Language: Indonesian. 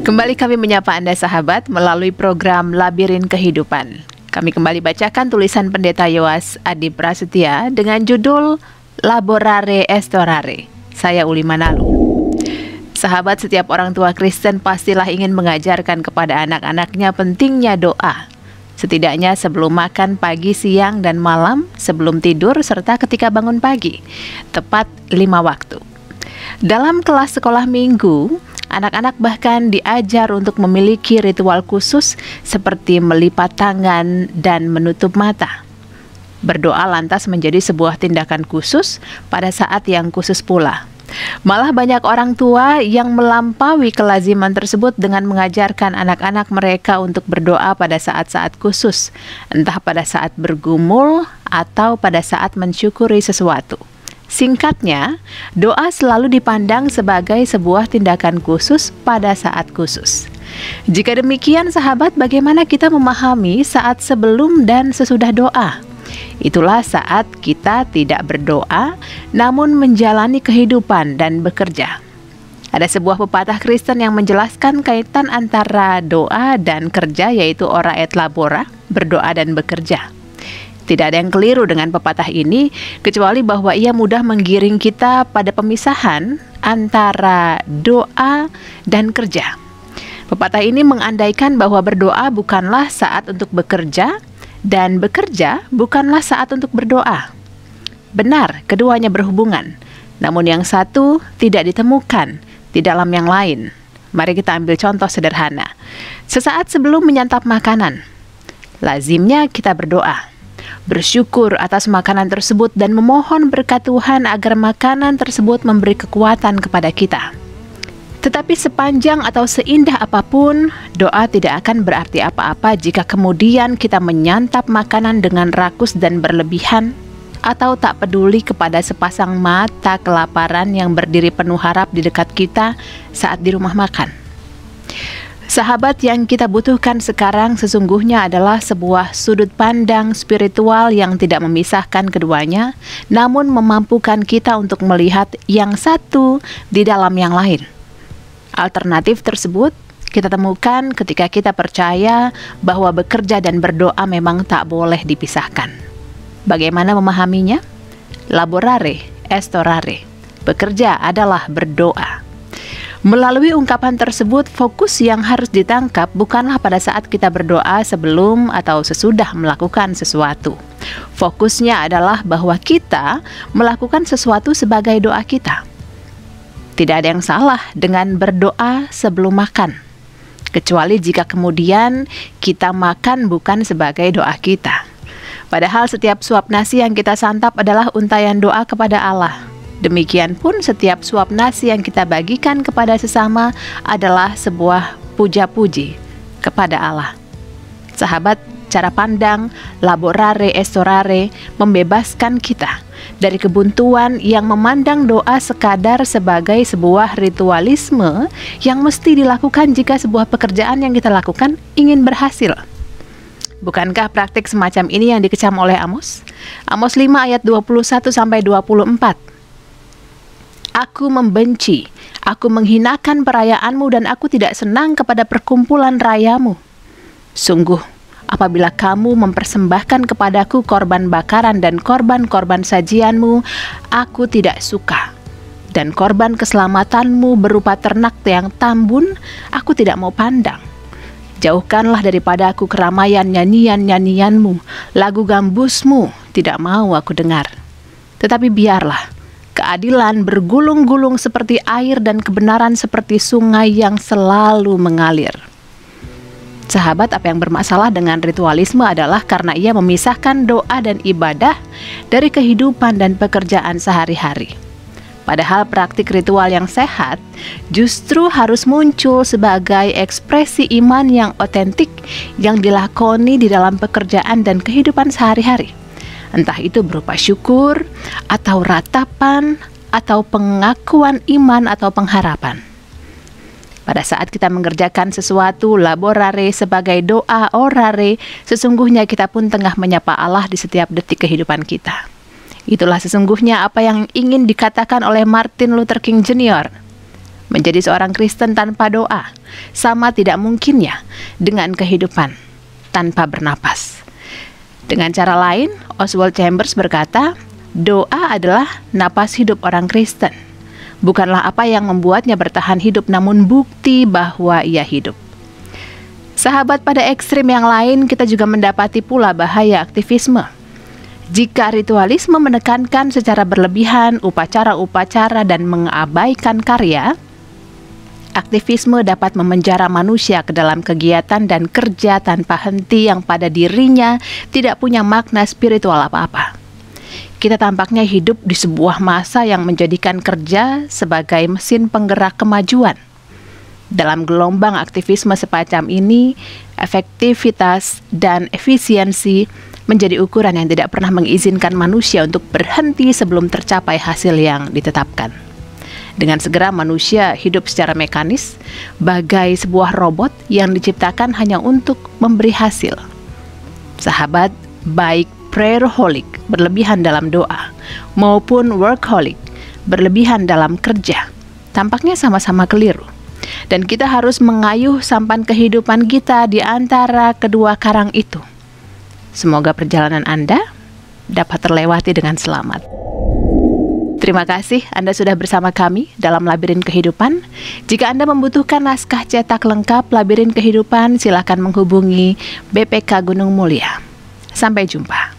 Kembali kami menyapa Anda sahabat melalui program Labirin Kehidupan. Kami kembali bacakan tulisan Pendeta Yoas Adi Prasetya dengan judul Laborare Estorare. Saya Uli Manalu. Sahabat setiap orang tua Kristen pastilah ingin mengajarkan kepada anak-anaknya pentingnya doa. Setidaknya sebelum makan pagi, siang, dan malam, sebelum tidur, serta ketika bangun pagi. Tepat lima waktu. Dalam kelas sekolah minggu, Anak-anak bahkan diajar untuk memiliki ritual khusus seperti melipat tangan dan menutup mata. Berdoa lantas menjadi sebuah tindakan khusus pada saat yang khusus pula. Malah banyak orang tua yang melampaui kelaziman tersebut dengan mengajarkan anak-anak mereka untuk berdoa pada saat-saat khusus, entah pada saat bergumul atau pada saat mensyukuri sesuatu. Singkatnya, doa selalu dipandang sebagai sebuah tindakan khusus pada saat khusus. Jika demikian, sahabat, bagaimana kita memahami saat sebelum dan sesudah doa? Itulah saat kita tidak berdoa, namun menjalani kehidupan dan bekerja. Ada sebuah pepatah Kristen yang menjelaskan kaitan antara doa dan kerja, yaitu ora et labora, berdoa dan bekerja. Tidak ada yang keliru dengan pepatah ini, kecuali bahwa ia mudah menggiring kita pada pemisahan antara doa dan kerja. Pepatah ini mengandaikan bahwa berdoa bukanlah saat untuk bekerja, dan bekerja bukanlah saat untuk berdoa. Benar, keduanya berhubungan, namun yang satu tidak ditemukan di dalam yang lain. Mari kita ambil contoh sederhana. Sesaat sebelum menyantap makanan, lazimnya kita berdoa bersyukur atas makanan tersebut dan memohon berkat Tuhan agar makanan tersebut memberi kekuatan kepada kita. Tetapi sepanjang atau seindah apa pun, doa tidak akan berarti apa-apa jika kemudian kita menyantap makanan dengan rakus dan berlebihan, atau tak peduli kepada sepasang mata kelaparan yang berdiri penuh harap di dekat kita saat di rumah makan. Sahabat yang kita butuhkan sekarang sesungguhnya adalah sebuah sudut pandang spiritual yang tidak memisahkan keduanya, namun memampukan kita untuk melihat yang satu di dalam yang lain. Alternatif tersebut kita temukan ketika kita percaya bahwa bekerja dan berdoa memang tak boleh dipisahkan. Bagaimana memahaminya? Laborare, estorare. Bekerja adalah berdoa. Melalui ungkapan tersebut, fokus yang harus ditangkap bukanlah pada saat kita berdoa sebelum atau sesudah melakukan sesuatu. Fokusnya adalah bahwa kita melakukan sesuatu sebagai doa kita. Tidak ada yang salah dengan berdoa sebelum makan, kecuali jika kemudian kita makan bukan sebagai doa kita. Padahal setiap suap nasi yang kita santap adalah untayan doa kepada Allah. Demikian pun setiap suap nasi yang kita bagikan kepada sesama adalah sebuah puja-puji kepada Allah. Sahabat, cara pandang laborare estorare membebaskan kita dari kebuntuan yang memandang doa sekadar sebagai sebuah ritualisme yang mesti dilakukan jika sebuah pekerjaan yang kita lakukan ingin berhasil. Bukankah praktik semacam ini yang dikecam oleh Amos? Amos 5 ayat 21 sampai 24. Aku membenci, aku menghinakan perayaanmu dan aku tidak senang kepada perkumpulan rayamu. Sungguh, apabila kamu mempersembahkan kepadaku korban bakaran dan korban-korban sajianmu, aku tidak suka. Dan korban keselamatanmu berupa ternak yang tambun, aku tidak mau pandang. Jauhkanlah daripada aku keramaian nyanyian-nyanyianmu, lagu gambusmu tidak mau aku dengar. Tetapi biarlah keadilan bergulung-gulung seperti air dan kebenaran seperti sungai yang selalu mengalir. Sahabat, apa yang bermasalah dengan ritualisme adalah karena ia memisahkan doa dan ibadah dari kehidupan dan pekerjaan sehari-hari. Padahal praktik ritual yang sehat justru harus muncul sebagai ekspresi iman yang otentik yang dilakoni di dalam pekerjaan dan kehidupan sehari-hari entah itu berupa syukur atau ratapan atau pengakuan iman atau pengharapan. Pada saat kita mengerjakan sesuatu laborare sebagai doa orare, sesungguhnya kita pun tengah menyapa Allah di setiap detik kehidupan kita. Itulah sesungguhnya apa yang ingin dikatakan oleh Martin Luther King Jr. Menjadi seorang Kristen tanpa doa sama tidak mungkinnya dengan kehidupan tanpa bernapas. Dengan cara lain, Oswald Chambers berkata, doa adalah napas hidup orang Kristen. Bukanlah apa yang membuatnya bertahan hidup, namun bukti bahwa ia hidup. Sahabat pada ekstrim yang lain, kita juga mendapati pula bahaya aktivisme jika ritualisme menekankan secara berlebihan upacara-upacara dan mengabaikan karya, aktivisme dapat memenjara manusia ke dalam kegiatan dan kerja tanpa henti yang pada dirinya tidak punya makna spiritual apa-apa. Kita tampaknya hidup di sebuah masa yang menjadikan kerja sebagai mesin penggerak kemajuan. Dalam gelombang aktivisme semacam ini, efektivitas dan efisiensi menjadi ukuran yang tidak pernah mengizinkan manusia untuk berhenti sebelum tercapai hasil yang ditetapkan. Dengan segera manusia hidup secara mekanis, bagai sebuah robot yang diciptakan hanya untuk memberi hasil. Sahabat, baik prayerholic berlebihan dalam doa maupun workaholic berlebihan dalam kerja, tampaknya sama-sama keliru. Dan kita harus mengayuh sampan kehidupan kita di antara kedua karang itu Semoga perjalanan Anda dapat terlewati dengan selamat. Terima kasih Anda sudah bersama kami dalam Labirin Kehidupan. Jika Anda membutuhkan naskah cetak lengkap Labirin Kehidupan, silakan menghubungi BPK Gunung Mulia. Sampai jumpa.